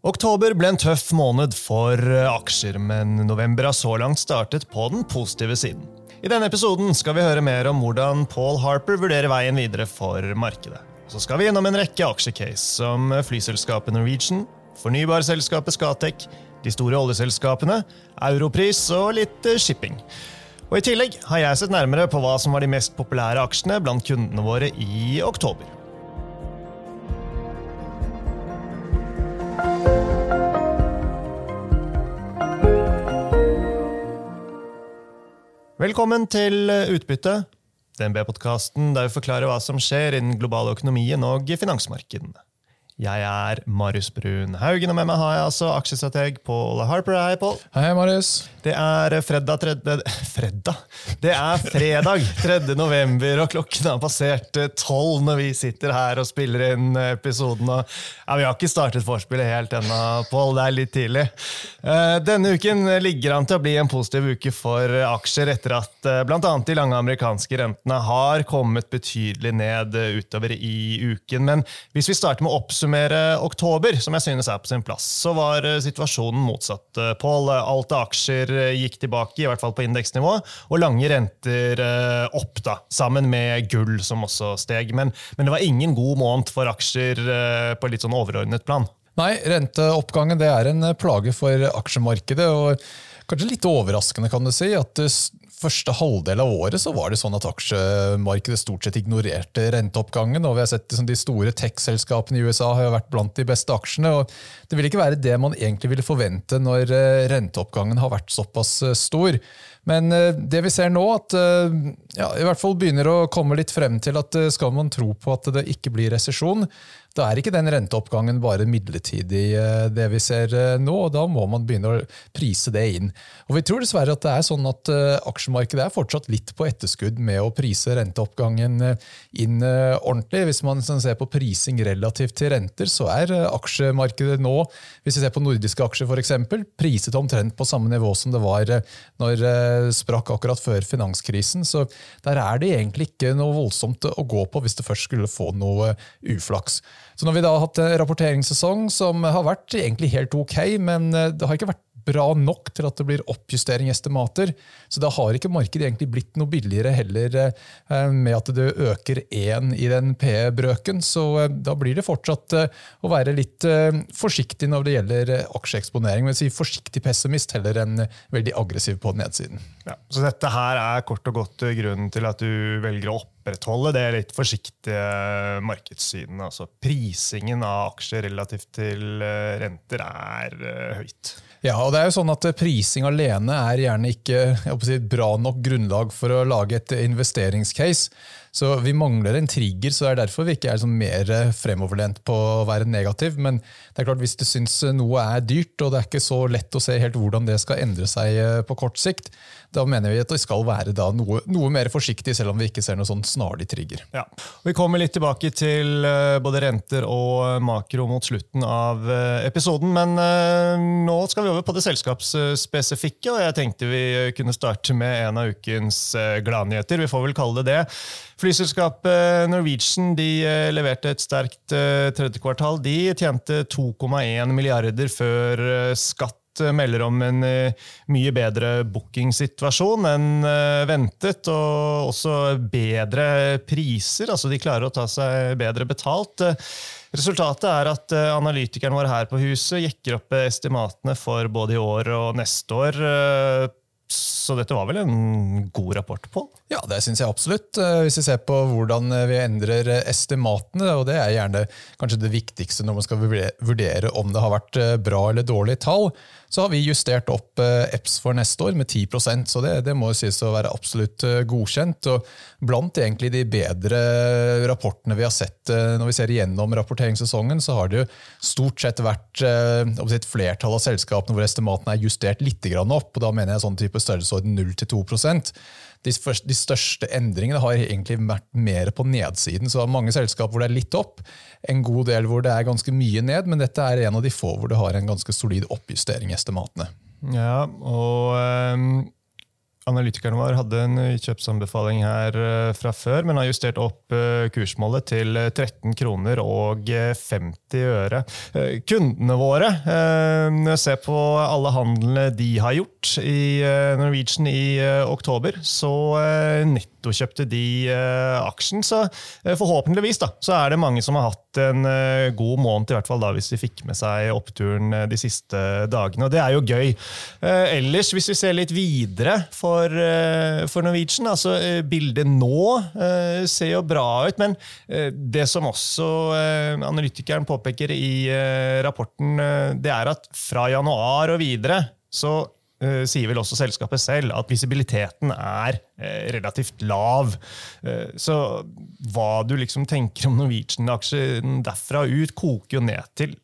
Oktober ble en tøff måned for aksjer, men november har så langt startet på den positive siden. I denne episoden skal vi høre mer om hvordan Paul Harper vurderer veien videre for markedet. Så skal vi gjennom en rekke aksjecase, som flyselskapet Norwegian, fornybarselskapet Scatec, de store oljeselskapene, Europris og litt shipping. Og I tillegg har jeg sett nærmere på hva som var de mest populære aksjene blant kundene våre i oktober. Velkommen til Utbytte, DNB-podkasten der vi forklarer hva som skjer innen globale økonomien og finansmarkedene. Jeg er Marius Brun Haugen, og med meg har jeg altså aksjestrateg Paul Harper. Hei, Paul. Hei, Marius. Det er fredag 3. Fredag? Det er fredag 3. november, og klokken har passert tolv når vi sitter her og spiller inn episoden. Og, ja, vi har ikke startet vorspielet helt ennå, Paul. Det er litt tidlig. Eh, denne uken ligger an til å bli en positiv uke for aksjer etter at eh, bl.a. de lange amerikanske rentene har kommet betydelig ned utover i uken. Men hvis vi starter med å oppsummere oppsummere oktober, som jeg synes er på sin plass, så var eh, situasjonen motsatt. Eh, Pål, alt av aksjer eh, gikk tilbake, i hvert fall på indeksnivå, og lange renter opp, da, sammen med gull, som også steg. Men, men det var ingen god måned for aksjer på litt sånn overordnet plan. Nei, renteoppgangen det er en plage for aksjemarkedet. og Kanskje litt overraskende, kan du si, at første halvdel av året så var det sånn at aksjemarkedet stort sett ignorerte renteoppgangen. og vi har sett De store tech-selskapene i USA har jo vært blant de beste aksjene. og Det vil ikke være det man egentlig ville forvente når eh, renteoppgangen har vært såpass eh, stor. Men eh, det vi ser nå, at ja, i hvert fall begynner å komme litt frem til at skal man tro på at det ikke blir resesjon, da er ikke den renteoppgangen bare midlertidig, eh, det vi ser eh, nå. og Da må man begynne å prise det inn. Og Vi tror dessverre at det er sånn at eh, aksjemarkedet er fortsatt litt på etterskudd med å prise renteoppgangen inn ordentlig. Hvis man ser på prising relativt til renter, så er aksjemarkedet nå, hvis vi ser på nordiske aksjer f.eks., priset omtrent på samme nivå som det var når sprakk akkurat før finanskrisen. Så der er det egentlig ikke noe voldsomt å gå på hvis det først skulle få noe uflaks. Så når vi da har hatt rapporteringssesong som har vært egentlig helt ok, men eh, det har ikke vært bra nok til at det blir oppjustering i estimater. Så da har ikke markedet egentlig blitt noe billigere heller eh, med at det øker én i den PE-brøken. Så eh, da blir det fortsatt å være litt forsiktig når det gjelder aksjeeksponering. Men si forsiktig pessimist heller enn veldig aggressiv på nedsiden. Ja, så dette her er kort og godt grunnen til at du velger å opprettholde det litt forsiktige markedssynet. Altså prisingen av aksjer relativt til renter er høyt. Ja, og det er jo sånn at Prising alene er gjerne ikke si, bra nok grunnlag for å lage et investeringscase. Så Vi mangler en trigger, så det er derfor vi ikke er sånn mer fremoverlent på å være negativ. Men det er klart hvis du syns noe er dyrt, og det er ikke så lett å se helt hvordan det skal endre seg eh, på kort sikt, da mener vi at det skal være noe, noe, mer forsiktig, selv om vi ikke ser noe sånn snarlig trigger. Ja. Vi kommer litt tilbake til eh, både renter og makro mot slutten av eh, episoden, men nå skal vi over på det selskapsspesifikke, og jeg tenkte vi kunne starte med en av ukens gladnyheter. Vi får vel kalle det det. Flyselskapet Norwegian de eh, leverte et sterkt eh, tredje kvartal. De tjente 2,1 milliarder før eh, skatt melder om en mye bedre bookingsituasjon enn ventet, og også bedre priser. Altså de klarer å ta seg bedre betalt. Resultatet er at analytikeren vår her på huset jekker opp estimatene for både i år og neste år så dette var vel en god rapport, på? Ja, det syns jeg absolutt. Eh, hvis vi ser på hvordan vi endrer estimatene, og det er gjerne kanskje det viktigste når man skal vurdere om det har vært eh, bra eller dårlig tall, så har vi justert opp eh, EPS for neste år med 10% så det, det må sies å være absolutt godkjent. og Blant egentlig de bedre rapportene vi har sett når vi ser igjennom rapporteringssesongen, så har det jo stort sett vært et flertall av selskapene hvor estimatene er justert litt opp. og Da mener jeg sånn type størrelsesorden 0-2 de, de største endringene har egentlig vært mer på nedsiden. Så mange selskap hvor det er litt opp, en god del hvor det er ganske mye ned, men dette er en av de få hvor det har en ganske solid oppjustering i estimatene. Ja, og um analytikeren vår hadde en kjøpsanbefaling her eh, fra før, men har justert opp eh, kursmålet til 13 kroner og 50 øre. Kundene våre, når jeg ser på alle handlene de har gjort i Norwegian i oktober, så nettokjøpte de aksjen. Så forhåpentligvis da, så er det mange som har hatt en god måned, i hvert fall da, hvis de fikk med seg oppturen de siste dagene. Og det er jo gøy. Ellers, hvis vi ser litt videre for, eh, for Norwegian. Altså, eh, bildet nå uh, ser jo bra ut, men det som også analytikeren påpeker i rapporten, det er at fra januar og videre så sier vel også selskapet selv at visibiliteten er relativt lav. Så hva du liksom tenker om Norwegian-aksjen derfra ut, koker jo ned til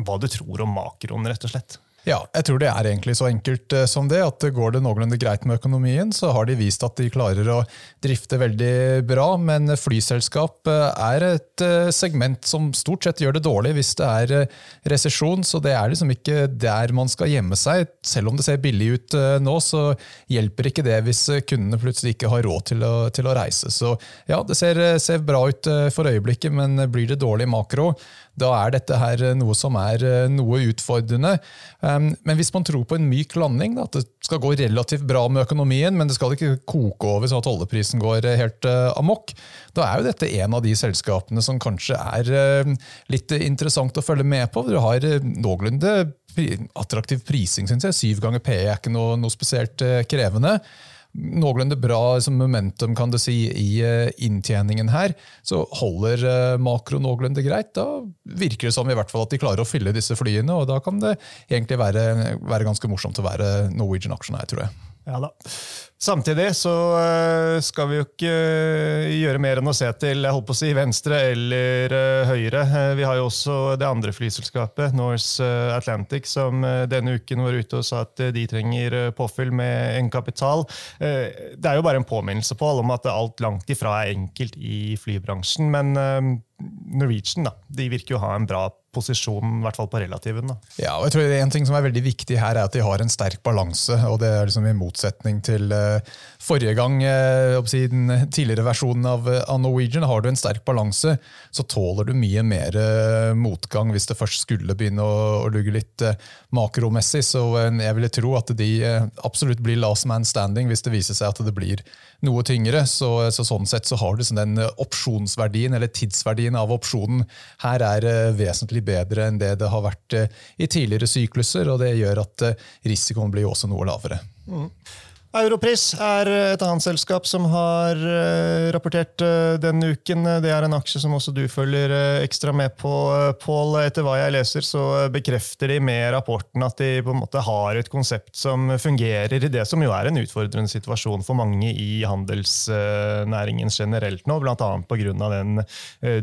hva du tror om makroen, rett og slett. Ja, jeg tror det er egentlig så enkelt eh, som det. at Går det noenlunde greit med økonomien, så har de vist at de klarer å drifte veldig bra. Men flyselskap eh, er et eh, segment som stort sett gjør det dårlig hvis det er resesjon. Så det er liksom ikke der man skal gjemme seg. Selv om det ser billig ut nå, så hjelper ikke det hvis kundene plutselig ikke har råd til å, til å reise. Så ja, det ser, ser bra ut for øyeblikket, men blir det dårlig makro, da er dette her noe som er noe utfordrende. Um, men hvis man tror på en myk landing, at det skal gå relativt bra med økonomien, men det skal ikke koke over sånn at oljeprisen går eh, helt amok, da er jo dette en av de selskapene som kanskje er litt interessant å følge med på. Du har noenlunde attraktiv prising, syns jeg. Syv ganger PE er ikke noe, noe spesielt krevende noenlunde bra liksom, momentum kan du si, i uh, inntjeningen her, så holder uh, makro noenlunde greit. Da virker det som i hvert fall at de klarer å fylle disse flyene, og da kan det egentlig være, være ganske morsomt å være Norwegian-aksjonær, tror jeg. Ja da. Samtidig så eh, skal vi jo ikke eh, gjøre mer enn å se til jeg holdt på å si, venstre eller eh, høyre. Vi har jo også det andre flyselskapet, Norse Atlantic, som denne uken var ute og sa at de trenger påfyll med en kapital. Det er jo bare en påminnelse på om at alt langt ifra er enkelt i flybransjen. Men Norwegian da, de virker jo å ha en bra posisjon, i hvert fall på relativen. Da. Ja, og jeg tror En ting som er veldig viktig her, er at de har en sterk balanse. og Det er liksom i motsetning til forrige gang, i si, den tidligere versjonen av, uh, Norwegian. Har du en sterk balanse, så tåler du mye mer motgang hvis det først skulle begynne å lugge litt makromessig. Så jeg ville tro at de absolutt blir last man standing hvis det viser seg at det blir noe tyngre. Så, så sånn sett så har du sånn den opsjonsverdien, eller tidsverdien av opsjonen, her er vesentlig bedre enn det det har vært i tidligere sykluser. og Det gjør at risikoen blir også noe lavere. Mm. Europris er et annet selskap som har eh, rapportert eh, denne uken. Det er en aksje som også du følger eh, ekstra med på, Pål. Etter hva jeg leser, så bekrefter de med rapporten at de på en måte har et konsept som fungerer i det som jo er en utfordrende situasjon for mange i handelsnæringen generelt nå, bl.a. pga. den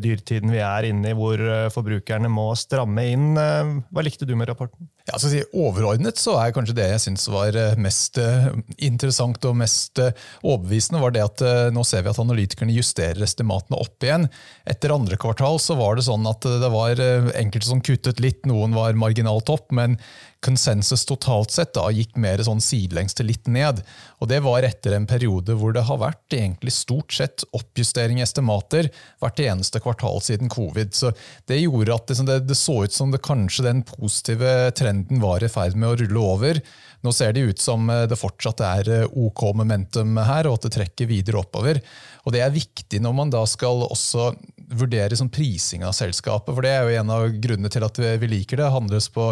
dyrtiden vi er inne i, hvor forbrukerne må stramme inn. Hva likte du med rapporten? Ja, altså, overordnet så er kanskje det jeg syns var eh, mest eh, interessant og mest eh, overbevisende, var det at nå ser vi at analytikerne justerer estimatene opp igjen. Etter andre kvartal så var det sånn at det var enkelte som kuttet litt, noen var marginalt opp, men konsensus totalt sett da gikk mer sånn sidelengs til litt ned. Og Det var etter en periode hvor det har vært egentlig stort sett oppjustering i estimater hvert eneste kvartal siden covid. Så Det gjorde at det, det, det så ut som det kanskje den positive trenden var i ferd med å rulle over. Nå ser det ut som det fortsatt er OK momentum her, og at det trekker videre oppover. Og Det er viktig når man da skal også vurdere sånn prising av selskapet, for det er jo en av grunnene til at vi liker det. handles på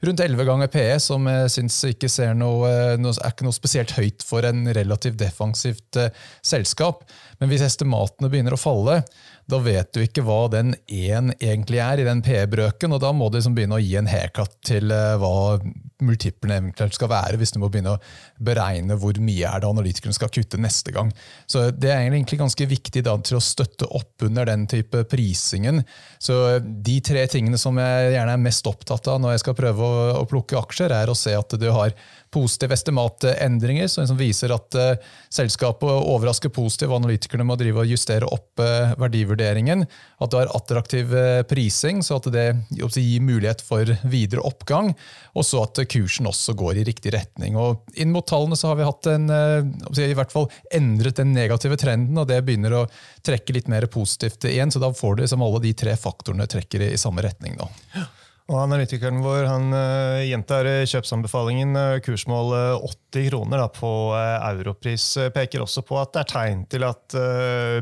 rundt 11 ganger PE, som jeg syns ikke noe, er ikke noe spesielt høyt for en relativt defensivt uh, selskap. Men hvis estimatene begynner å falle, da vet du ikke hva den én egentlig er i den PE-brøken, og da må du liksom begynne å gi en haircut til uh, hva multiplene eventuelt skal være, hvis du må begynne å beregne hvor mye er det analytikerne skal kutte neste gang. Så Det er egentlig ganske viktig da, til å støtte opp under den type prisingen. Så De tre tingene som jeg gjerne er mest opptatt av når jeg skal prøve å, å plukke aksjer, er å se at du har positive estimatendringer som viser at uh, selskapet overrasker positivt, og analytikerne må drive og justere opp uh, verdivurderingen. At du har attraktiv uh, prising, så at det gir mulighet for videre oppgang. Og så at kursen også går i riktig retning. Og inn mot tallene så har vi hatt en, i hvert fall endret den negative trenden, og det begynner å trekke litt mer positivt igjen. Så da får du liksom alle de tre faktorene trekker i, i samme retning. da. Og Analytikeren vår han uh, gjentar kjøpsanbefalingen. Uh, kursmål uh, 80 kroner da, på europris peker også på at det er tegn til at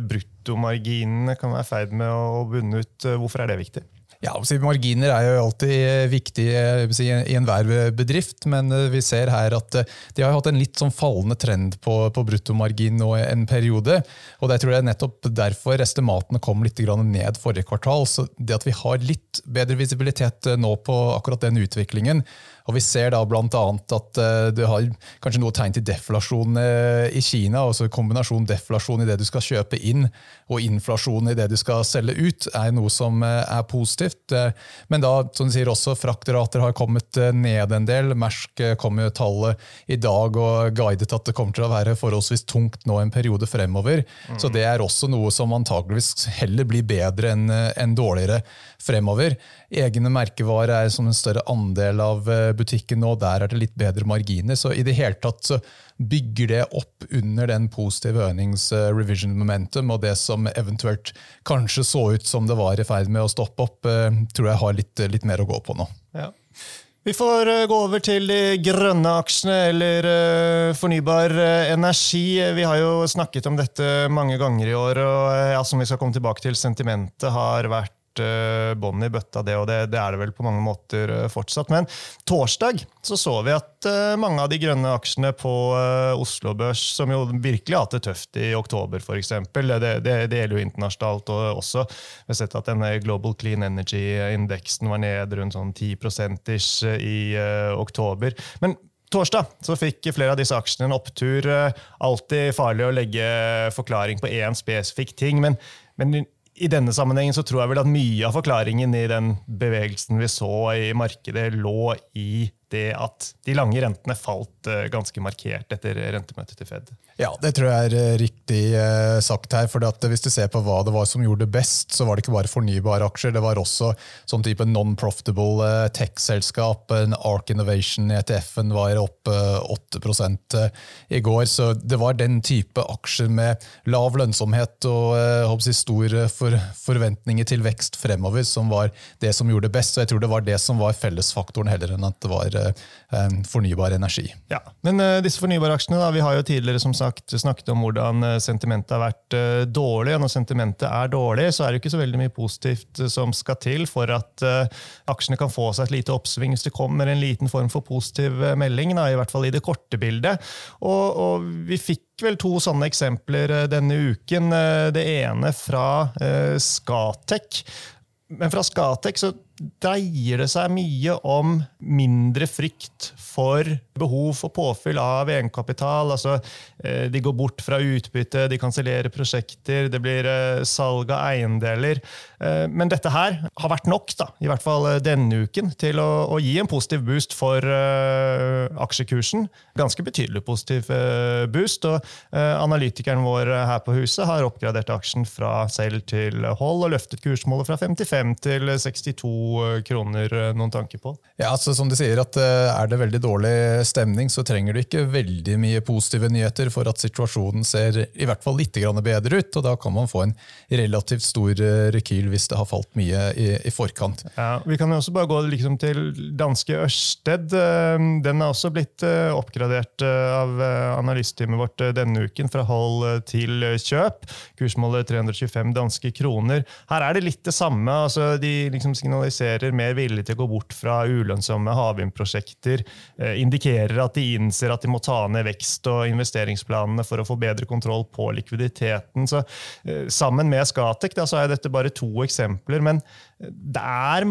bruttomarginene kan være i ferd med å bunne ut. Hvorfor er det viktig? Ja, Marginer er jo alltid eh, viktig eh, i enhver bedrift, men eh, vi ser her at de har hatt en litt sånn fallende trend på, på bruttomargin nå en periode. og det tror jeg er nettopp derfor estimatene kom litt ned forrige kvartal. så Det at vi har litt bedre visibilitet nå på akkurat den utviklingen, og Vi ser da bl.a. at uh, du har kanskje noe tegn til deflasjon uh, i Kina. altså Kombinasjon deflasjon i det du skal kjøpe inn, og inflasjon i det du skal selge ut, er noe som uh, er positivt. men da, som du sier også, fraktrater har kommet ned en del. Mersk kom jo tallet i dag og guidet at det kommer til å være forholdsvis tungt nå en periode fremover. Mm. Så det er også noe som antageligvis heller blir bedre enn en dårligere fremover. Egne merkevarer er som en større andel av eh, butikken nå. Der er det litt bedre marginer. Så i det hele tatt så bygger det opp under den positive earnings eh, revision momentum, og det som eventuelt kanskje så ut som det var i ferd med å stoppe opp, eh, tror jeg har litt, litt mer å gå på nå. Ja. Vi får gå over til de grønne aksjene, eller fornybar energi. Vi har jo snakket om dette mange ganger i år, og ja, som vi skal komme tilbake til, sentimentet har vært bånn i bøtta, det, og det, det, er det vel på mange måter uh, fortsatt. Men torsdag så, så vi at uh, mange av de grønne aksjene på Oslo Børs, som jo virkelig har hatt det tøft i oktober f.eks., det, det, det gjelder jo internasjonalt og også. Vi har sett at denne Global Clean Energy-indeksen var ned rundt sånn 10 ish i oktober. Men Torsdag så fikk flere av disse aksjene en opptur. Alltid farlig å legge forklaring på én spesifikk ting, men, men i denne sammenhengen så tror jeg vel at mye av forklaringen i den bevegelsen vi så i markedet, lå i det at de lange rentene falt eh, ganske markert etter rentemøtet til Fed. Ja, det tror jeg er eh, riktig eh, sagt her. for Hvis du ser på hva det var som gjorde det best, så var det ikke bare fornybare aksjer. Det var også sånn type non-profitable tech-selskap. Ark Innovation i ETF-en var opp 8 i går. Så det var den type aksjer med lav lønnsomhet og si, store for, forventninger til vekst fremover som var det som gjorde det best. Og jeg tror det var det som var fellesfaktoren, heller enn at det var Eh, fornybar energi. Ja, Men disse disse fornybaraksjene, da, vi har jo tidligere som sagt snakket om hvordan eh, sentimentet har vært uh, dårlig. og Når sentimentet er dårlig, så er det ikke så veldig mye positivt som skal til for at aksjene kan få seg et lite oppsving hvis det kommer en liten form for positiv melding, da, i hvert fall i det korte bildet. Og, og vi fikk vel to sånne eksempler denne uken. Det ene fra Skatec. Men fra Skatec så dreier det seg mye om mindre frykt for behov for påfyll av egenkapital. Altså, eh, de går bort fra utbytte, de kansellerer prosjekter, det blir eh, salg av eiendeler. Eh, men dette her har vært nok, da, i hvert fall denne uken, til å, å gi en positiv boost for uh, aksjekursen. Ganske betydelig positiv uh, boost. og uh, Analytikeren vår her på huset har oppgradert aksjen fra selv til hold og løftet kursmålet fra 55 til 62 kroner eh, noen tanke på? Ja, altså som du sier at eh, Er det veldig dårlig stemning, så trenger du ikke veldig mye positive nyheter for at situasjonen ser i hvert fall litt bedre ut. og Da kan man få en relativt stor eh, rekyl hvis det har falt mye i, i forkant. Ja, vi kan jo også bare gå liksom til danske Ørsted. Den er også blitt oppgradert av analysteamet vårt denne uken, fra hold til kjøp. Kursmålet 325 danske kroner. Her er det litt det samme. altså De liksom signaliserer signaliserer mer vilje til å gå bort fra ulønnsomme havvindprosjekter, eh, indikerer at de innser at de må ta ned vekst- og investeringsplanene for å få bedre kontroll på likviditeten. Så, eh, sammen med Skatec så er dette bare to eksempler, men det er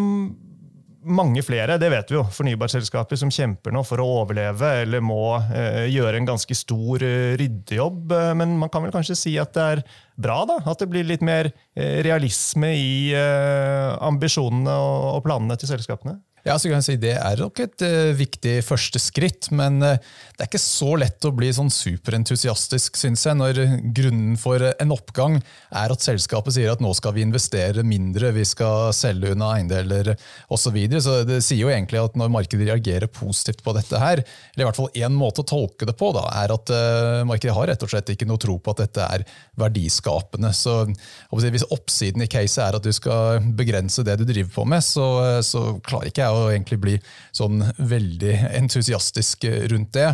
mange flere, det vet vi jo, fornybarselskaper som kjemper nå for å overleve eller må eh, gjøre en ganske stor eh, ryddejobb. Men man kan vel kanskje si at det er bra da, at det blir litt mer eh, realisme i eh, ambisjonene og planene til selskapene? Ja, så kan jeg si Det er nok et uh, viktig første skritt, men uh, det er ikke så lett å bli sånn superentusiastisk, syns jeg, når grunnen for en oppgang er at selskapet sier at nå skal vi investere mindre, vi skal selge unna eiendeler osv. Så, videre. så det sier jo egentlig at når markedet reagerer positivt på dette her, eller i hvert fall én måte å tolke det på, da, er at uh, markedet har rett og slett ikke noe tro på at dette er verdiskapende. Så Hvis oppsiden i caset er at du skal begrense det du driver på med, så, så klarer ikke jeg å egentlig bli sånn veldig entusiastisk rundt det.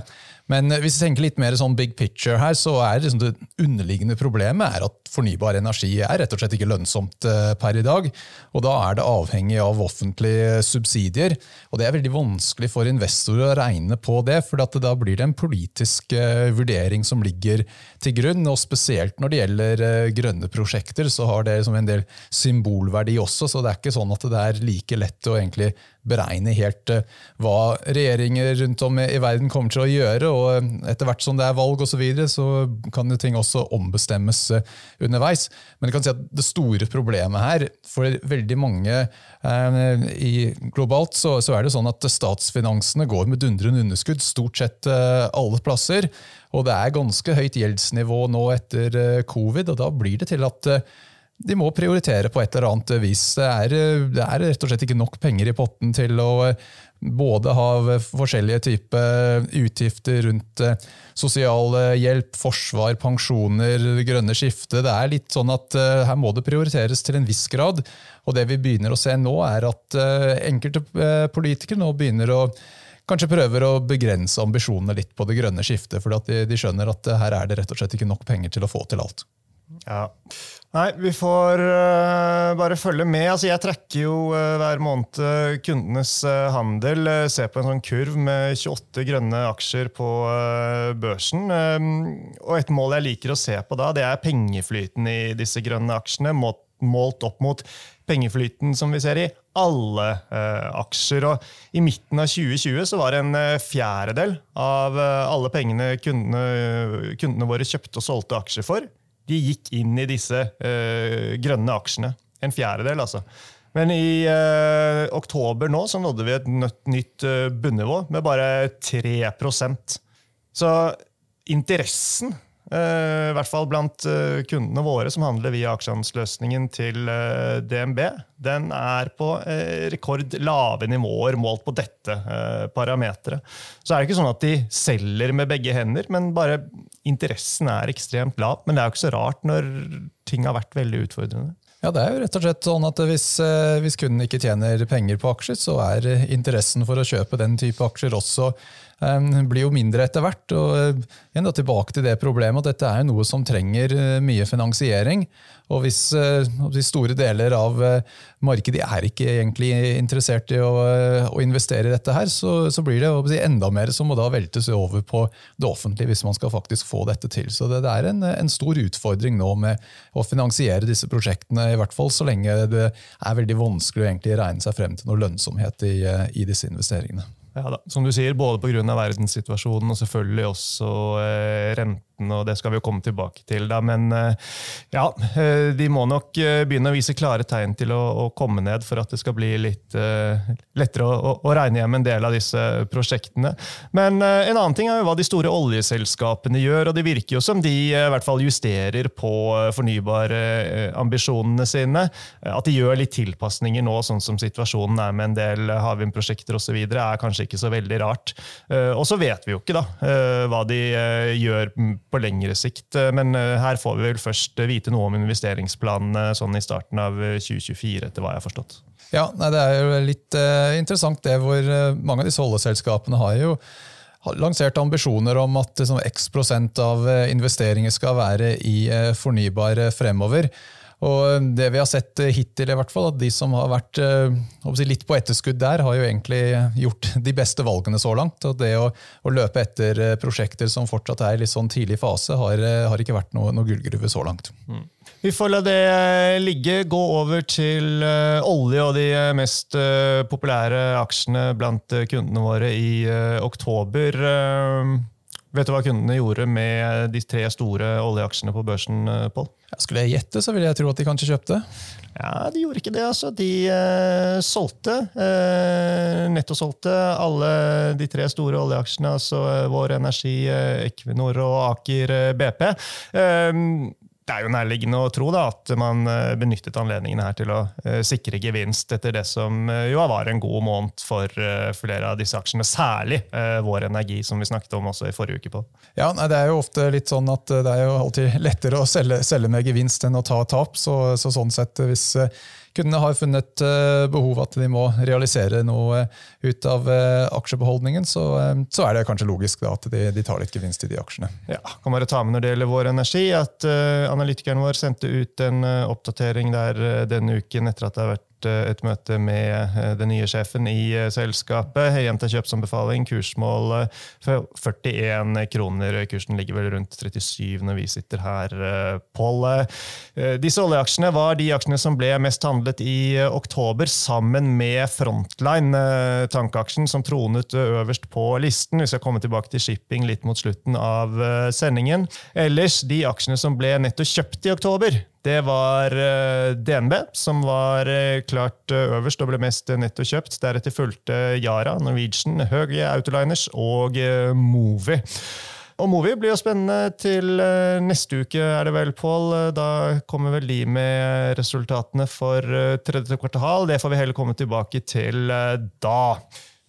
Men hvis vi tenker litt mer sånn big picture her, så er liksom det underliggende problemet er at fornybar energi er rett og slett ikke lønnsomt eh, per i dag. Og da er det avhengig av offentlige subsidier. Og det er veldig vanskelig for investorer å regne på det, for da blir det en politisk eh, vurdering som ligger til grunn. Og spesielt når det gjelder eh, grønne prosjekter, så har det liksom en del symbolverdi også. Så det er ikke sånn at det er like lett å egentlig beregne helt eh, hva regjeringer rundt om i verden kommer til å gjøre. og eh, Etter hvert som det er valg osv., så, videre, så kan jo ting også ombestemmes eh, underveis. Men jeg kan si at det store problemet her, for veldig mange globalt, så, er det sånn at statsfinansene går med dundrende underskudd stort sett alle plasser. Og det er ganske høyt gjeldsnivå nå etter covid, og da blir det til at de må prioritere på et eller annet vis. Det er, det er, rett og slett ikke nok penger i potten til å eh, både ha forskjellige typer utgifter rundt eh, sosialhjelp, forsvar, pensjoner, grønne skifte. Det er litt sånn at eh, her må det prioriteres til en viss grad. Og det vi begynner å se nå, er at enkelte politikere nå begynner å kanskje prøver å begrense ambisjonene litt på det grønne skiftet, for de, de skjønner at her er det rett og slett ikke nok penger til å få til alt. Ja. Nei, vi får uh, bare følge med. Altså, jeg trekker jo uh, hver måned uh, kundenes handel. ser på en sånn kurv med 28 grønne aksjer på børsen. og et mål jeg liker å se på da, det er pengeflyten i disse grønne aksjene. Målt, målt opp mot pengeflyten som vi ser i alle aksjer. Og I midten av 2020 så var en fjerdedel av alle pengene kundene, kundene våre kjøpte og solgte aksjer for de gikk inn i disse uh, grønne aksjene. En fjerdedel, altså. Men i uh, oktober nå så nådde vi et nytt, nytt uh, bunnivå med bare 3% Så interessen Eh, I hvert fall blant eh, kundene våre som handler via aksjehandelsløsningen til eh, DNB. Den er på rekordlave nivåer målt på dette parameteret. Så er det ikke sånn at de selger med begge hender, men bare interessen er ekstremt lav. Men det er jo ikke så rart når ting har vært veldig utfordrende. Ja, det er jo rett og slett sånn at hvis, hvis kunden ikke tjener penger på aksjer, så er interessen for å kjøpe den type aksjer også blir jo mindre etter hvert. og eh, igjen da, Tilbake til det problemet at dette er noe som trenger eh, mye finansiering. og Hvis, de hvis store deler av markedet er ikke egentlig interessert i å, å investere i dette, her, så, så blir det enda mer som må da veltes over på det offentlige hvis man skal faktisk få dette til. Så det, det er en, en, stor utfordring nå med å finansiere disse prosjektene, i hvert fall så lenge det er veldig vanskelig å egentlig regne seg frem til noe lønnsomhet i, i disse investeringene. Ja da, Som du sier, både pga. verdenssituasjonen og selvfølgelig også eh, rente 2019, og det skal vi jo komme tilbake til. da, Men eh, ja, eh, de må nok eh, begynne å vise klare tegn til å, å komme ned for at det skal bli litt uh, lettere å, å, å, regne hjem en del av disse prosjektene. Men uh, en annen ting er jo hva de store oljeselskapene gjør, og det virker jo som de uh, i hvert fall justerer på fornybarambisjonene sine. At de gjør litt tilpasninger nå, sånn som situasjonen er med en del havvindprosjekter osv., er kanskje ikke så veldig rart. Og så vet vi jo ikke da hva de gjør på lengre sikt. Eh, men eh, her får vi vel først eh, vite noe om investeringsplanene sånn i starten av 2024, etter hva jeg har forstått. Ja, nei, Det er jo litt uh, interessant det hvor uh, mange av disse oljeselskapene har jo lansert ambisjoner om at liksom, x prosent av investeringer skal være i uh, fornybar fremover. Og det vi har sett hittil, i hvert fall, at de som har vært si, litt på etterskudd der, har jo egentlig gjort de beste valgene så langt. Og det å, å løpe etter prosjekter som fortsatt er i litt sånn tidlig fase, har, har ikke vært noe, noe gullgruve så langt. Mm. Vi får la det ligge. Gå over til olje og de mest populære aksjene blant kundene våre i oktober. Vet du hva kundene gjorde med de tre store oljeaksjene på børsen? Paul? Skulle jeg gjette, så ville jeg tro at de kanskje kjøpte. Ja, De gjorde ikke det. altså. De eh, solgte. Eh, nettosolgte alle de tre store oljeaksjene, altså Vår Energi, Equinor og Aker BP. Eh, det er jo nærliggende å tro da, at man eh, benyttet anledningen her til å uh, sikre gevinst etter det som uh, jo var en god måned for flere av disse aksjene. Særlig Vår Energi, som vi snakket om også i forrige uke. på. Ja, nei, Det er jo ofte litt sånn at det er jo alltid lettere å selge, selge med gevinst enn å ta tap. Så, så sånn sett, hvis kundene har funnet eh, behov at de må realisere noe ut av eh, aksjebeholdningen, så, eh, så er det kanskje logisk da, at de, de, tar litt gevinst i de aksjene. Ja, kan bare ta med når det gjelder Vår Energi, at uh, analytikeren vår sendte ut en uh, oppdatering der uh, denne uken etter at det har vært et møte med eh, den nye sjefen i eh, selskapet. Hjem til kjøpsanbefaling, kursmål 41 kroner. Kursen ligger vel rundt 37 når vi sitter her, eh, Pål. Disse oljeaksjene var de aksjene som ble mest handlet i oktober, sammen med Frontline, tankeaksjen som tronet øverst på listen. Vi skal komme tilbake til shipping litt mot slutten av sendingen. Ellers, de aksjene som ble netto kjøpt i oktober, det var eh, DNB, som var eh, klart eh, øverst og ble mest nettokjøpt. Deretter fulgte Yara, Norwegian, Høge Autoliners og Movi. Og Movi blir jo spennende til neste uke, er det vel, Pål. Da kommer vel de med resultatene for tredje kvartal. Det får vi heller komme tilbake til da.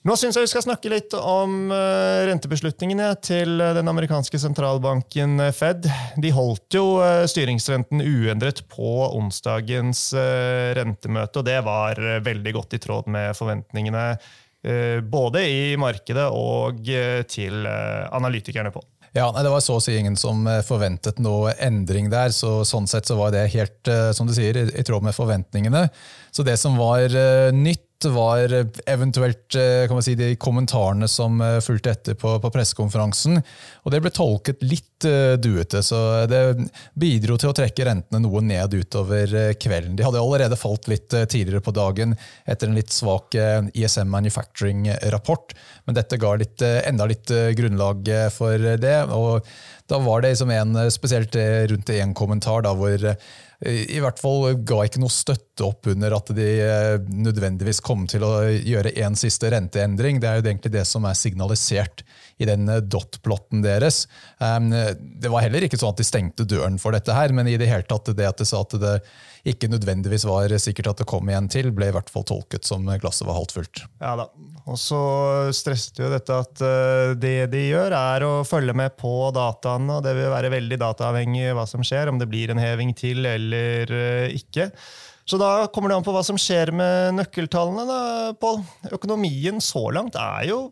Nå syns jeg vi skal snakke litt om uh, rentebeslutningene til uh, den amerikanske sentralbanken uh, Fed. De holdt jo styringsrenten uendret på onsdagens rentemøte, og det var veldig godt i tråd med forventningene både i markedet og til analytikerne på. Ja, Det var så å si ingen som forventet noe endring der. så Sånn sett så var det helt som du sier, i tråd med forventningene. Så Det som var nytt var eventuelt eh, kan man si, de kommentarene som eh, fulgte etter på, på pressekonferansen. Og det ble tolket litt duete, så det bidro til å trekke rentene noe ned utover kvelden. De hadde allerede falt litt tidligere på dagen etter en litt svak ISM Manufacturing-rapport, men dette ga litt, enda litt grunnlag for det. og da var det liksom en, spesielt rundt en kommentar da, hvor i hvert fall ga ikke noe støtte opp under at de eh, nødvendigvis kom til å gjøre en siste renteendring. Det er jo egentlig det som er signalisert i den eh, dot-plotten deres. Det var heller ikke sånn at de stengte døren for dette, her, men i det hele tatt det at de sa at det ikke nødvendigvis var sikkert at det kom igjen til, ble i hvert fall tolket som glasset var halvt fullt. Ja da. Og så stresset jo dette at eh, det de gjør, er å følge med på dataene, og det vil være veldig dataavhengig hva som skjer, om det blir en heving til eller eh, ikke. Så da kommer det an på hva som skjer med nøkkeltallene, da, Pål. Økonomien så langt er jo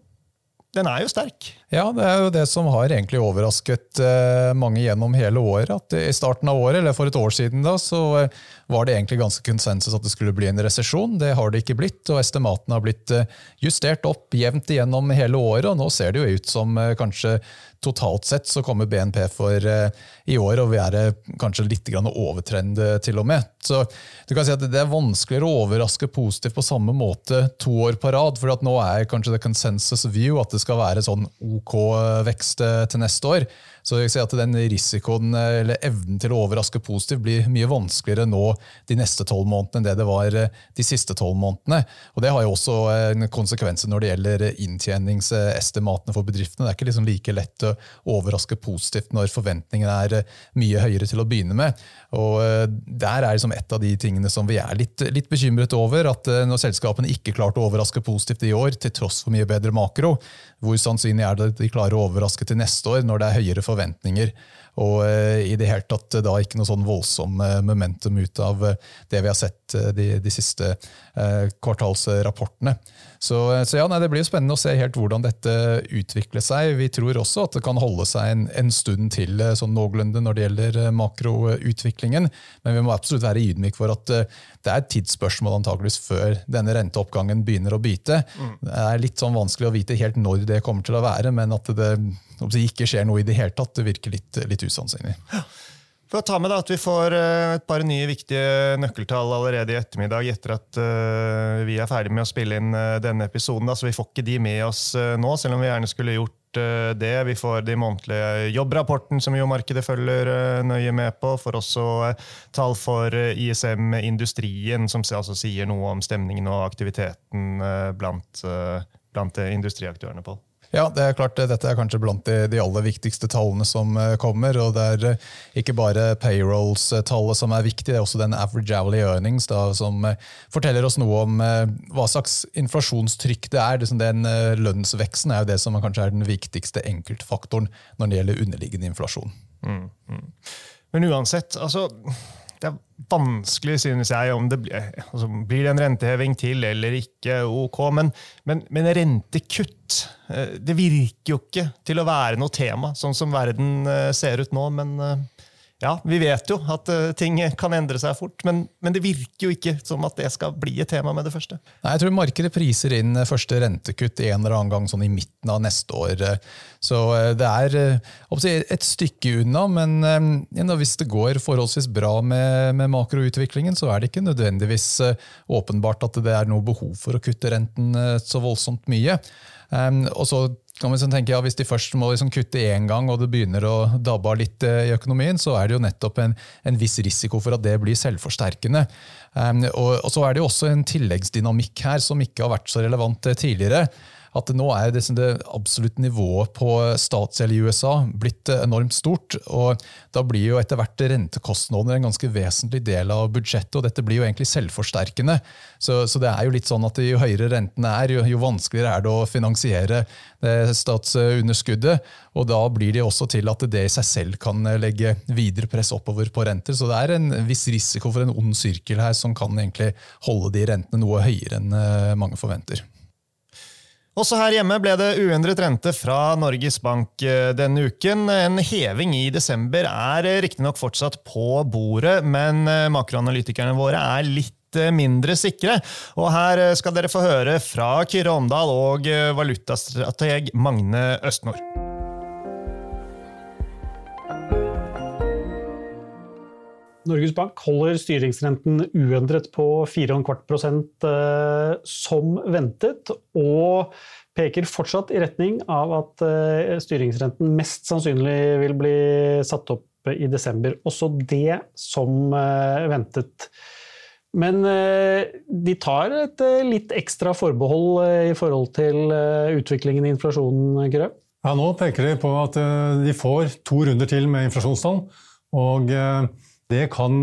den er jo sterk. Ja, det er jo det som har egentlig overrasket eh, mange gjennom hele året. At I starten av året, eller for et år siden, da, så eh, var det egentlig ganske konsensus at det skulle bli en resesjon. Det har det ikke blitt, og estimatene har blitt eh, justert opp jevnt igjennom hele året. og Nå ser det jo ut som kanskje totalt sett så kommer BNP for i år å være kanskje litt overtrend til og med. Så du kan si at Det er vanskeligere å overraske positivt på samme måte to år på rad. for at nå er kanskje det consensus view at det skal være sånn OK vekst til neste år. Så jeg ser at den risikoen eller evnen til å overraske positivt blir mye vanskeligere nå de neste tolv månedene enn det det var eh, de siste tolv månedene. Og Det har jo også en konsekvens når det gjelder inntjeningsestimatene for bedriftene. Det er ikke liksom like lett å overraske positivt når forventningene er eh, mye høyere til å begynne med. Og eh, Der er liksom et av de tingene som vi er litt, litt bekymret over. At når selskapene ikke klarte å overraske positivt i år, til tross for mye bedre makro, hvor sannsynlig er det at de klarer å overraske til neste år når det er høyere forventninger? Og eh, i det hele tatt da ikke noe sånn voldsom eh, momentum ut av eh, det vi har sett de, de siste kvartalsrapportene. Så, så ja, nei, Det blir spennende å se helt hvordan dette utvikler seg. Vi tror også at det kan holde seg en, en stund til sånn noenlunde når det gjelder makroutviklingen. Men vi må absolutt være ydmyk for at det er et tidsspørsmål antakeligvis før denne renteoppgangen begynner å bite. Mm. Det er litt sånn vanskelig å vite helt når det kommer til å være, men at det det ikke skjer noe i det hele tatt, det virker litt, litt usannsynlig. For å ta med da, at Vi får eh, et par nye viktige nøkkeltall allerede i ettermiddag etter at uh, vi er ferdig med å spille inn uh, denne episoden. Da, så Vi får ikke de med oss nå, selv om vi gjerne skulle gjort det. Vi får de månedlige jobbrapporten som jo markedet følger nøye med på. Får også tall for ISM-industrien, som altså sier noe om stemningen og aktiviteten blant, blant industriaktørene. på. Ja, det er klart, Dette er kanskje blant de, de aller viktigste tallene som eh, kommer. og Det er eh, ikke bare payrolls-tallet som er viktig, det er også den average hourly earnings da, som eh, forteller oss noe om hva slags inflasjonstrykk det er. Den lønnsveksten er jo det som kanskje er den viktigste enkeltfaktoren når det gjelder underliggende inflasjon. Mm, mm. Men uansett, altså det er vanskelig, synes jeg, om det blir, altså, blir det en renteheving til eller ikke. ok, Men, men, men, rentekutt eh, det virker jo ikke til å være noe tema, sånn som verden eh, ser ut nå. Men eh, ja, vi vet jo at uh, ting kan endre seg fort, men, men, det virker jo ikke som at det skal bli et tema med det første. Nei, jeg tror markedet priser inn eh, første rentekutt en eller annen gang sånn i midten av neste år. Så uh, det er et stykke unna, men uh, hvis det går forholdsvis bra med, med, makroutviklingen, så er det ikke nødvendigvis åpenbart at det er noe behov for å kutte renten så voldsomt mye. Um, og så kan vi sånn tenke, ja, Hvis de først må liksom kutte én gang og det begynner å dabbe av litt eh, i økonomien, så er det jo nettopp en, en viss risiko for at det blir selvforsterkende. Um, og, og, Så er det jo også en tilleggsdynamikk her som ikke har vært så relevant eh, tidligere at nå er det, det absolutte nivået på statsgjeld i USA blitt enormt stort. og Da blir jo etter hvert rentekostnader en ganske vesentlig del av budsjettet. og Dette blir jo egentlig selvforsterkende. Så, så det er jo litt sånn at Jo høyere rentene er, jo, jo vanskeligere er det å finansiere statsunderskuddet. og Da blir det også til at det i seg selv kan legge videre press oppover på renter. Så det er en viss risiko for en ond sirkel her som kan egentlig holde de rentene noe høyere enn eh, mange forventer. Også her hjemme ble det uendret rente fra Norges Bank eh, denne uken. En heving i desember er eh, riktignok fortsatt på bordet, men eh, makroanalytikerne våre er litt mindre sikre. Og her skal dere få høre fra Kyrre Omdal og valutastrateg Magne Østnord. Norges Bank holder styringsrenten uendret på 4,25 eh, som ventet, og peker fortsatt i retning av at eh, styringsrenten mest sannsynlig vil bli satt opp i desember. Også det som eh, ventet. Men de tar et litt ekstra forbehold i forhold til utviklingen i inflasjonen, Grø? Ja, nå peker de på at de får to runder til med inflasjonstall. og det kan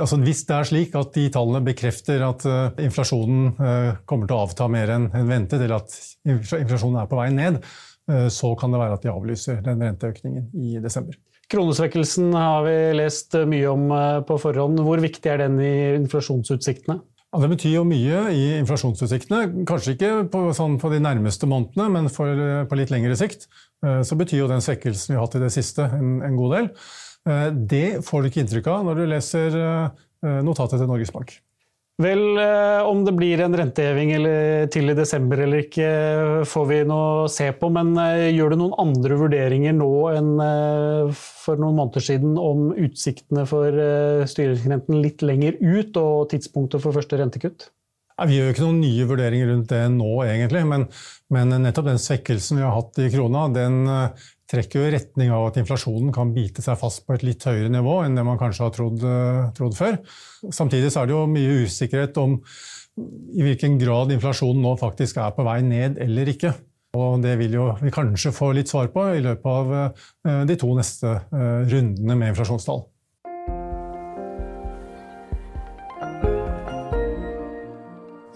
altså Hvis det er slik at de tallene bekrefter at uh, inflasjonen uh, kommer til å avta mer enn en ventet, eller at inflasjonen er på vei ned, uh, så kan det være at de avlyser den renteøkningen i desember. Kronesvekkelsen har vi lest mye om på forhånd. Hvor viktig er den i inflasjonsutsiktene? Ja, det betyr jo mye i inflasjonsutsiktene. Kanskje ikke på, sånn på de nærmeste månedene, men for, på litt lengre sikt så betyr jo den svekkelsen vi har hatt i det siste, en, en god del. Eh, det får du ikke inntrykk av når du leser eh, notatet til Norges Bank. Vel, eh, om det blir en renteheving til i desember eller ikke, får vi nå se på. Men gjør du noen andre vurderinger nå enn for noen måneder siden om utsiktene for styringsrenten litt lenger ut og tidspunktet for første rentekutt? Vi gjør ikke noen nye vurderinger rundt det nå, egentlig. Men, men nettopp den svekkelsen vi har hatt i krona, den trekker jo i retning av at inflasjonen kan bite seg fast på et litt høyere nivå enn det man kanskje har trodd, eh, trodd før. Samtidig er det jo mye usikkerhet om i hvilken grad inflasjonen nå faktisk er på vei ned eller ikke. Og det vil jo vi kanskje få litt svar på i løpet av eh, de to neste eh, rundene med inflasjonstall.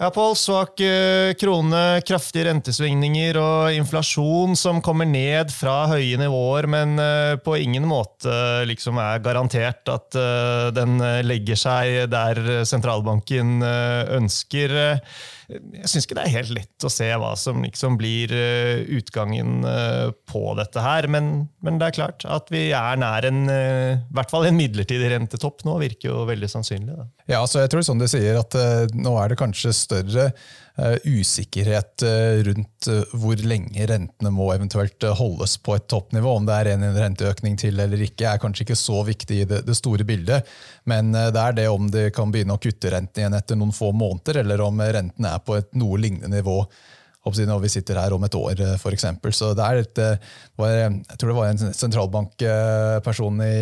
Ja, Pål. Svak eh, krone, kraftige rentesvingninger og inflasjon som kommer ned fra høye nivåer, men eh, på ingen måte liksom er garantert at eh, den legger seg der sentralbanken ønsker jeg syns ikke det er helt lett å se hva som liksom blir eh, utgangen eh, på dette her. Men, men, det er klart at vi er nær en, eh, i hvert fall en midlertidig rentetopp nå, virker jo veldig sannsynlig. Da. Ja, så jeg tror som du sier at nå er det kanskje større Eh, usikkerhet eh, rundt eh, hvor lenge rentene må eventuelt holdes på et toppnivå. Om det er en renteøkning til eller ikke, er kanskje ikke så viktig i det, store bildet. Men det er det om de kan begynne å kutte renten igjen etter noen få måneder, eller om renten er på et noe lignende nivå når vi sitter her om et år, f.eks. Så det er et, var, jeg tror det var en sentralbankperson i,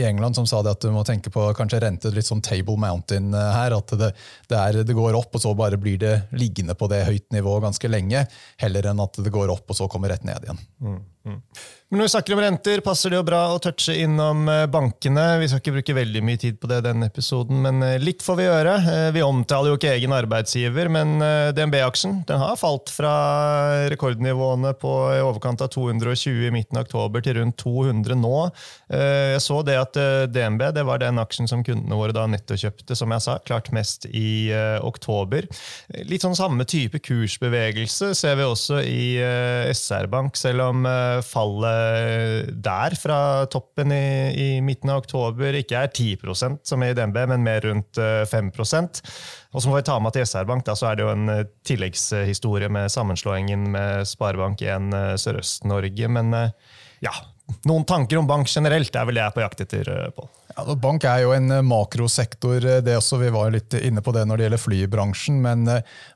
i, England som sa det at du må tenke på kanskje rente litt sånn Table Mountain her. At det, det, er, det går opp, og så bare blir det liggende på det høyt nivået ganske lenge. Heller enn at det går opp, og så kommer rett ned igjen. Mm, mm. Men når vi snakker om renter, passer det jo bra å touche innom eh, bankene. Vi skal ikke bruke veldig mye tid på det denne episoden, men eh, litt får vi gjøre. Eh, vi omtaler jo ikke egen arbeidsgiver, men DNB-aksjen den har falt fra rekordnivåene på i overkant av 220 i midten av oktober til rundt 200 nå. Jeg så det at DNB det var den aksjen som kundene våre da nettokjøpte, som jeg sa, klart mest i oktober. Litt sånn samme type kursbevegelse ser vi også i SR-Bank, selv om fallet der fra toppen i, i, midten av oktober ikke er 10% som er i DNB, men mer rundt 5 eh, Og så må vi ta med at i SR-Bank da, så er det jo en eh, tilleggshistorie med sammenslåingen med Sparebank1 Sørøst-Norge. Men ja, noen tanker om bank generelt er vel jeg på jakt etter, Pål? Ja, bank er jo en makrosektor. det også, Vi var litt inne på det når det gjelder flybransjen. Men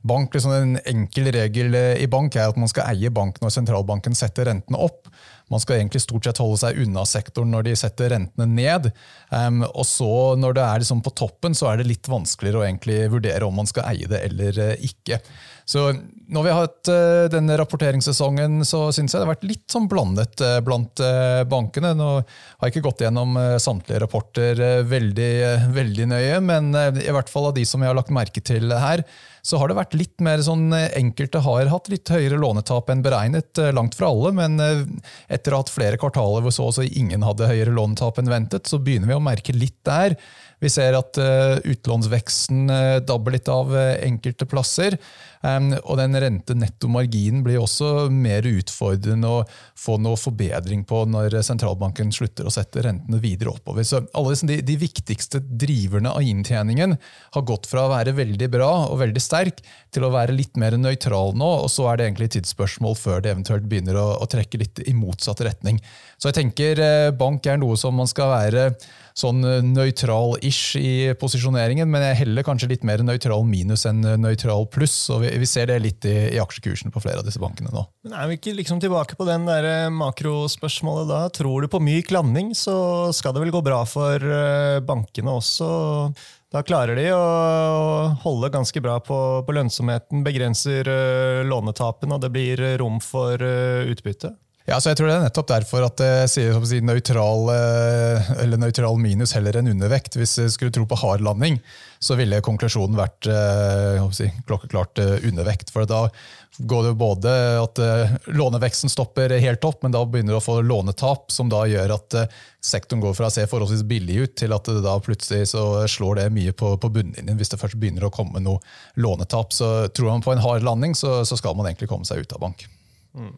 bank, liksom en enkel regel i bank er at man skal eie bank når sentralbanken setter rentene opp. Man skal egentlig stort sett holde seg unna sektoren når de setter rentene ned. Um, og så Når det er liksom på toppen, så er det litt vanskeligere å egentlig vurdere om man skal eie det eller uh, ikke. Så Når vi har hatt uh, denne rapporteringssesongen, så syns jeg det har vært litt sånn blandet uh, blant bankene. Nå har jeg ikke gått gjennom samtlige rapporter veldig, veldig nøye, men i hvert fall av de som jeg har lagt merke til her, så har det vært litt mer sånn eh, Enkelte har hatt litt høyere lånetap enn beregnet, eh, langt fra alle, men eh, etter å ha hatt flere kvartaler hvor så å si ingen hadde høyere lånetap enn ventet, så begynner vi å merke litt der. Vi ser at utlånsveksten dabber litt av enkelte plasser. Og den rente-netto-marginen blir også mer utfordrende å få noe forbedring på når sentralbanken slutter å sette rentene videre oppover. Så alle de, de viktigste driverne av inntjeningen har gått fra å være veldig bra og veldig sterk til å være litt mer nøytral nå, og så er det egentlig tidsspørsmål før det eventuelt begynner å, å trekke litt i motsatt retning. Så jeg tenker eh, bank er noe som man skal være sånn eh, nøytral-ish i posisjoneringen, men jeg heller kanskje litt mer nøytral minus enn nøytral pluss. og vi, vi, ser det litt i, i aksjekursene på flere av disse bankene nå. Men Er vi ikke liksom tilbake på den der eh, makrospørsmålet da? Tror du på myk landing, så skal det vel gå bra for bankene også? Da klarer de å holde ganske bra på, på lønnsomheten, begrenser lånetapene, og det blir rom for utbytte? Ja, så jeg tror Det er nettopp derfor at det sier si, nøytral, eh, eller nøytral minus heller enn undervekt. Hvis jeg skulle tro på hard landing, så ville konklusjonen vært eh, si, klokkeklart eh, undervekt. For da går det både at låneveksten stopper helt opp, men da begynner du å få lånetap, som da gjør at sektoren går fra å se forholdsvis billig ut, til at det da plutselig slår det mye på, på bunnlinjen hvis det først begynner å komme noe lånetap. Så tror man på en hard landing, så, så skal man egentlig komme seg ut av bank. Mm.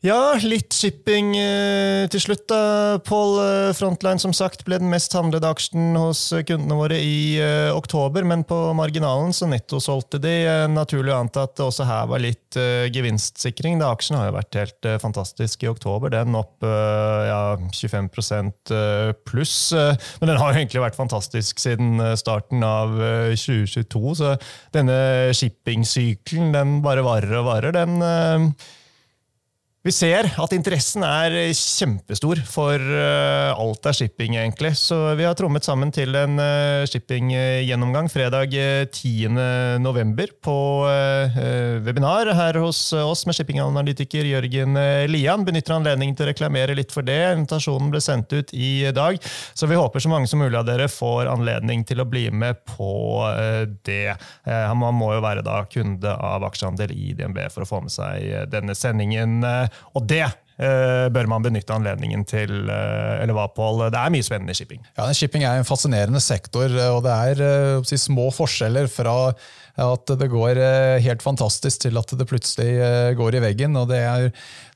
Ja, litt shipping eh, til slutt. da. Paul eh, Frontline som sagt, ble den mest handlede aksjen hos kundene våre i eh, oktober, men på marginalen så nettosolgte de. Naturlig å anta at det også her var litt eh, gevinstsikring. da Aksjen har jo vært helt eh, fantastisk i oktober. Den opp eh, ja, 25% pluss. men den har jo egentlig vært fantastisk siden starten av 2022, så denne shippingsykelen den bare varer og varer. den vi ser at interessen er kjempestor for uh, alt av shipping, egentlig. Så vi har trommet sammen til en uh, shippinggjennomgang fredag 10.11. Eh, på webinar her hos oss med shippinganalytiker Jørgen Lian. Benytter anledningen til å reklamere litt for det. Invitasjonen ble sendt ut i dag, så vi håper så mange som mulig av dere får anledning til å bli med på det. Man må jo være da kunde av aksjehandel i DNB for å få med seg denne sendingen. Og det eh, bør man benytte anledningen til. Eh, eller hva, Pål? Det er mye spennende shipping. Ja, Shipping er en fascinerende sektor, eh, og det er si, små forskjeller fra at det går helt fantastisk til at det plutselig går i veggen. og Det er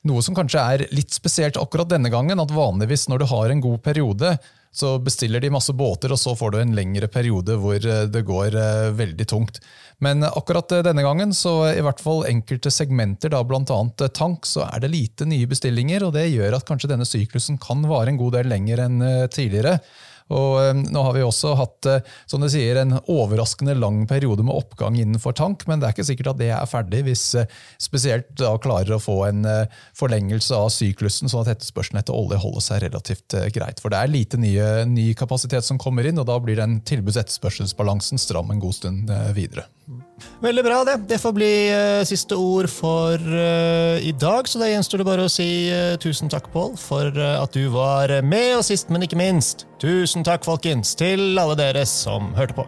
noe som kanskje er litt spesielt akkurat denne gangen. at Vanligvis når du har en god periode, så bestiller de masse båter, og så får du en lengre periode hvor det går veldig tungt. Men akkurat denne gangen, så i hvert fall enkelte segmenter, da bl.a. tank, så er det lite nye bestillinger. og Det gjør at kanskje denne syklusen kan vare en god del lenger enn eh, tidligere. Og eh, Nå har vi også hatt eh, som du sier, en overraskende lang periode med oppgang innenfor tank, men det er ikke sikkert at det er ferdig hvis eh, spesielt da klarer å få en forlengelse av syklusen, sånn at etterspørselen etter olje holder seg relativt greit. For det er lite nye, ny kapasitet som kommer inn, og da blir den tilbuds-etterspørselsbalansen stram en god stund videre. Veldig bra, det. Det får bli uh, siste ord for uh, i dag. Så da gjenstår det bare å si uh, tusen takk, Pål, for at du var med. Og sist, men ikke minst, tusen takk, folkens, til alle dere som hørte på.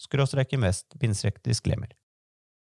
skråstrek invest, bindstrek disclaimer.